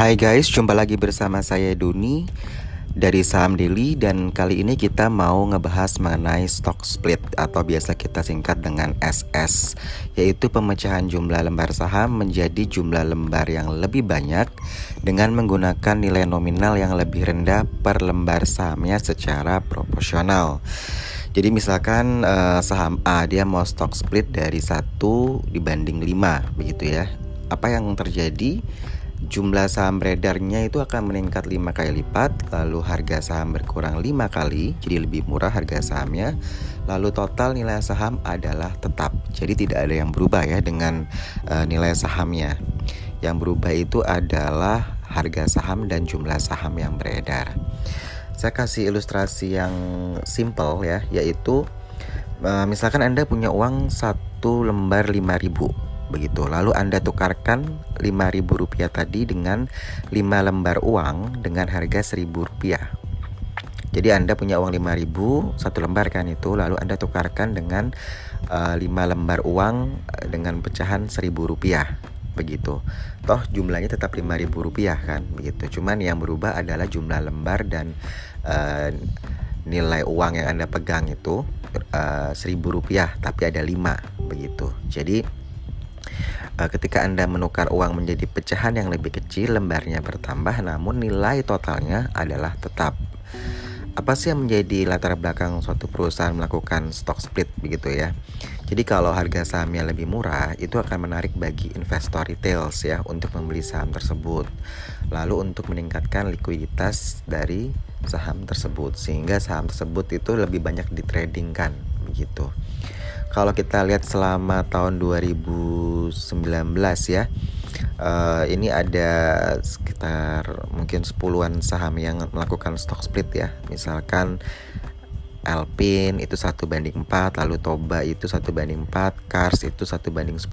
Hai guys, jumpa lagi bersama saya Duni dari Saham Daily dan kali ini kita mau ngebahas mengenai stock split atau biasa kita singkat dengan SS yaitu pemecahan jumlah lembar saham menjadi jumlah lembar yang lebih banyak dengan menggunakan nilai nominal yang lebih rendah per lembar sahamnya secara proporsional. Jadi misalkan uh, saham A dia mau stock split dari satu dibanding 5 begitu ya. Apa yang terjadi? Jumlah saham beredarnya itu akan meningkat 5 kali lipat, lalu harga saham berkurang 5 kali, jadi lebih murah harga sahamnya. Lalu total nilai saham adalah tetap. Jadi tidak ada yang berubah ya dengan uh, nilai sahamnya. Yang berubah itu adalah harga saham dan jumlah saham yang beredar. Saya kasih ilustrasi yang simple ya, yaitu uh, misalkan Anda punya uang satu lembar 5000 begitu. Lalu Anda tukarkan Rp5.000 tadi dengan 5 lembar uang dengan harga Rp1.000. Jadi Anda punya uang 5000 satu lembar kan itu lalu Anda tukarkan dengan uh, eh, 5 lembar uang eh, dengan pecahan Rp1.000 begitu. Toh jumlahnya tetap Rp5.000 kan begitu. Cuman yang berubah adalah jumlah lembar dan uh, nilai uang yang Anda pegang itu uh, Rp1.000 tapi ada 5 begitu. Jadi ketika Anda menukar uang menjadi pecahan yang lebih kecil, lembarnya bertambah namun nilai totalnya adalah tetap. Apa sih yang menjadi latar belakang suatu perusahaan melakukan stock split begitu ya? Jadi kalau harga sahamnya lebih murah, itu akan menarik bagi investor retail ya untuk membeli saham tersebut. Lalu untuk meningkatkan likuiditas dari saham tersebut sehingga saham tersebut itu lebih banyak ditradingkan begitu kalau kita lihat selama tahun 2019 ya uh, ini ada sekitar mungkin sepuluhan saham yang melakukan stock split ya. Misalkan Alpin itu satu banding 4 lalu Toba itu satu banding 4 Kars itu satu banding 10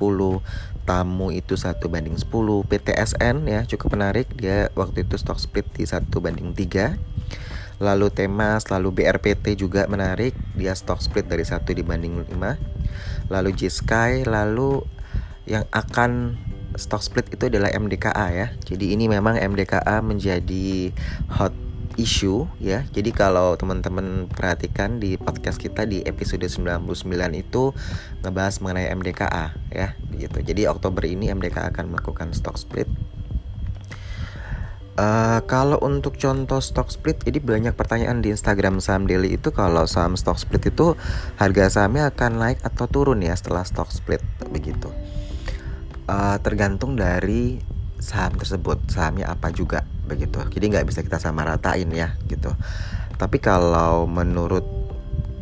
Tamu itu satu banding 10 PTSN ya cukup menarik. Dia waktu itu stock split di satu banding 3 lalu Temas, lalu BRPT juga menarik, dia stock split dari satu dibanding 5. Lalu G-Sky, lalu yang akan stock split itu adalah MDKA ya. Jadi ini memang MDKA menjadi hot issue ya. Jadi kalau teman-teman perhatikan di podcast kita di episode 99 itu ngebahas mengenai MDKA ya, begitu. Jadi Oktober ini MDKA akan melakukan stock split Uh, kalau untuk contoh stock split, ini banyak pertanyaan di Instagram saham daily itu kalau saham stock split itu harga sahamnya akan naik atau turun ya setelah stock split begitu. Uh, tergantung dari saham tersebut, sahamnya apa juga begitu. Jadi nggak bisa kita sama ratain ya gitu. Tapi kalau menurut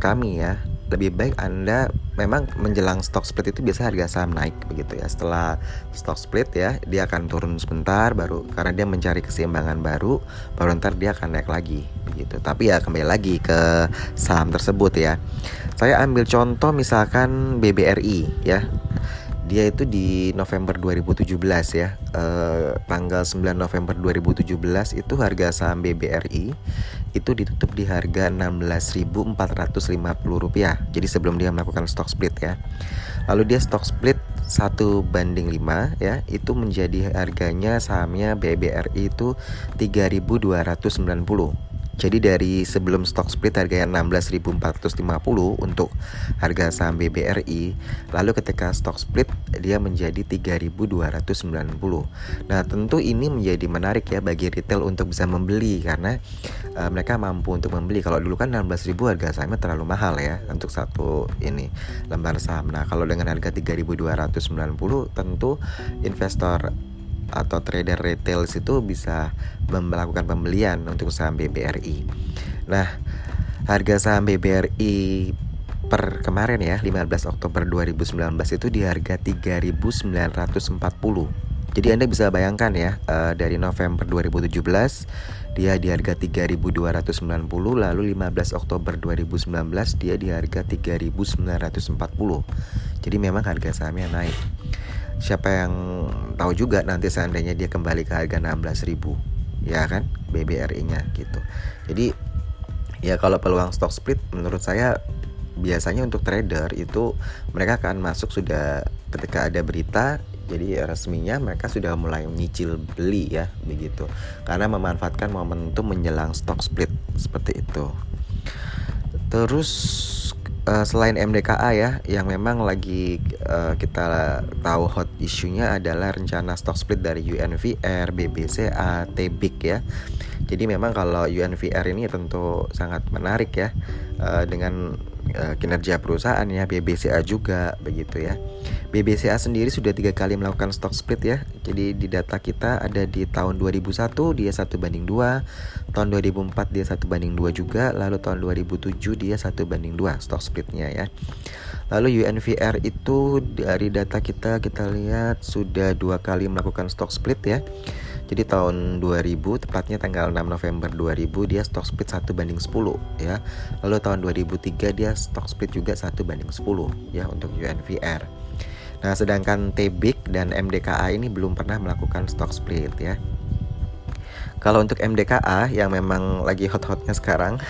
kami ya lebih baik Anda memang menjelang stock split itu biasa harga saham naik begitu ya. Setelah stock split ya, dia akan turun sebentar baru karena dia mencari keseimbangan baru, baru ntar dia akan naik lagi begitu. Tapi ya kembali lagi ke saham tersebut ya. Saya ambil contoh misalkan BBRI ya dia itu di November 2017 ya eh, tanggal 9 November 2017 itu harga saham BBRI itu ditutup di harga 16.450 rupiah. Jadi sebelum dia melakukan stock split ya. Lalu dia stock split satu banding 5 ya itu menjadi harganya sahamnya BBRI itu 3.290 jadi dari sebelum stock split harganya 16.450 untuk harga saham BBRI, lalu ketika stock split dia menjadi 3.290. Nah, tentu ini menjadi menarik ya bagi retail untuk bisa membeli karena uh, mereka mampu untuk membeli. Kalau dulu kan 16.000 harga sahamnya terlalu mahal ya untuk satu ini lembar saham. Nah, kalau dengan harga 3.290 tentu investor atau trader retail itu bisa melakukan pembelian untuk saham BBRI. Nah, harga saham BBRI per kemarin ya 15 Oktober 2019 itu di harga 3.940. Jadi Anda bisa bayangkan ya uh, dari November 2017 dia di harga 3.290 lalu 15 Oktober 2019 dia di harga 3.940. Jadi memang harga sahamnya naik siapa yang tahu juga nanti seandainya dia kembali ke harga 16.000 ya kan BBRI-nya gitu. Jadi ya kalau peluang stock split menurut saya biasanya untuk trader itu mereka akan masuk sudah ketika ada berita Jadi resminya mereka sudah mulai menyicil beli ya begitu. Karena memanfaatkan momentum menjelang stock split seperti itu. Terus uh, selain MDKA ya, yang memang lagi uh, kita tahu hot isunya adalah rencana stock split dari UNVR, BBCA, TBIK ya. Jadi memang kalau UNVR ini tentu sangat menarik ya uh, dengan uh, kinerja perusahaan ya BBCA juga begitu ya. BBCA sendiri sudah tiga kali melakukan stock split ya. Jadi di data kita ada di tahun 2001 dia satu banding dua, tahun 2004 dia satu banding dua juga, lalu tahun 2007 dia satu banding dua stock splitnya ya. Lalu UNVR itu dari data kita kita lihat sudah dua kali melakukan stock split ya. Jadi tahun 2000 tepatnya tanggal 6 November 2000 dia stock split 1 banding 10 ya. Lalu tahun 2003 dia stock split juga 1 banding 10 ya untuk UNVR. Nah, sedangkan TBIK dan MDKA ini belum pernah melakukan stock split ya. Kalau untuk MDKA yang memang lagi hot-hotnya sekarang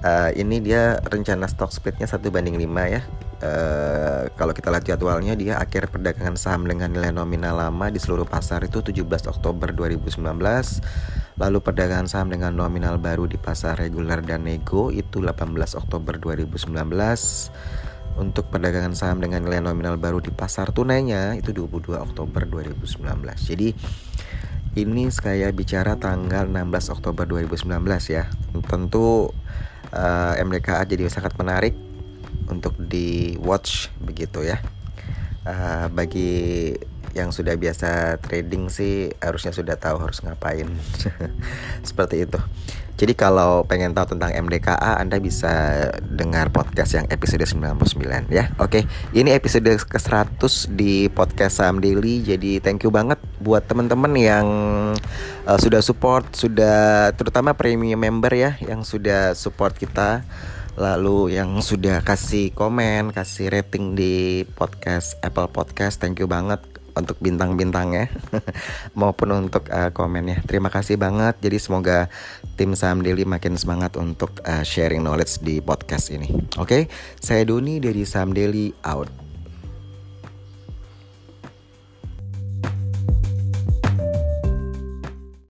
uh, ini dia rencana stock splitnya satu banding 5 ya Uh, kalau kita lihat jadwalnya dia akhir perdagangan saham dengan nilai nominal lama di seluruh pasar itu 17 Oktober 2019 lalu perdagangan saham dengan nominal baru di pasar reguler dan nego itu 18 Oktober 2019 untuk perdagangan saham dengan nilai nominal baru di pasar tunainya itu 22 Oktober 2019 jadi ini saya bicara tanggal 16 Oktober 2019 ya. Tentu uh, eh, MDKA jadi sangat menarik untuk di watch begitu ya. Uh, bagi yang sudah biasa trading sih harusnya sudah tahu harus ngapain. Seperti itu. Jadi kalau pengen tahu tentang MDKA Anda bisa dengar podcast yang episode 99 ya. Oke ini episode ke-100 di podcast Saham Daily. Jadi thank you banget buat teman-teman yang uh, sudah support Sudah terutama premium member ya Yang sudah support kita lalu yang sudah kasih komen, kasih rating di podcast Apple Podcast, thank you banget untuk bintang-bintangnya maupun untuk uh, komennya. Terima kasih banget. Jadi semoga tim Saham Daily makin semangat untuk uh, sharing knowledge di podcast ini. Oke, okay? saya Doni dari Saham Daily out.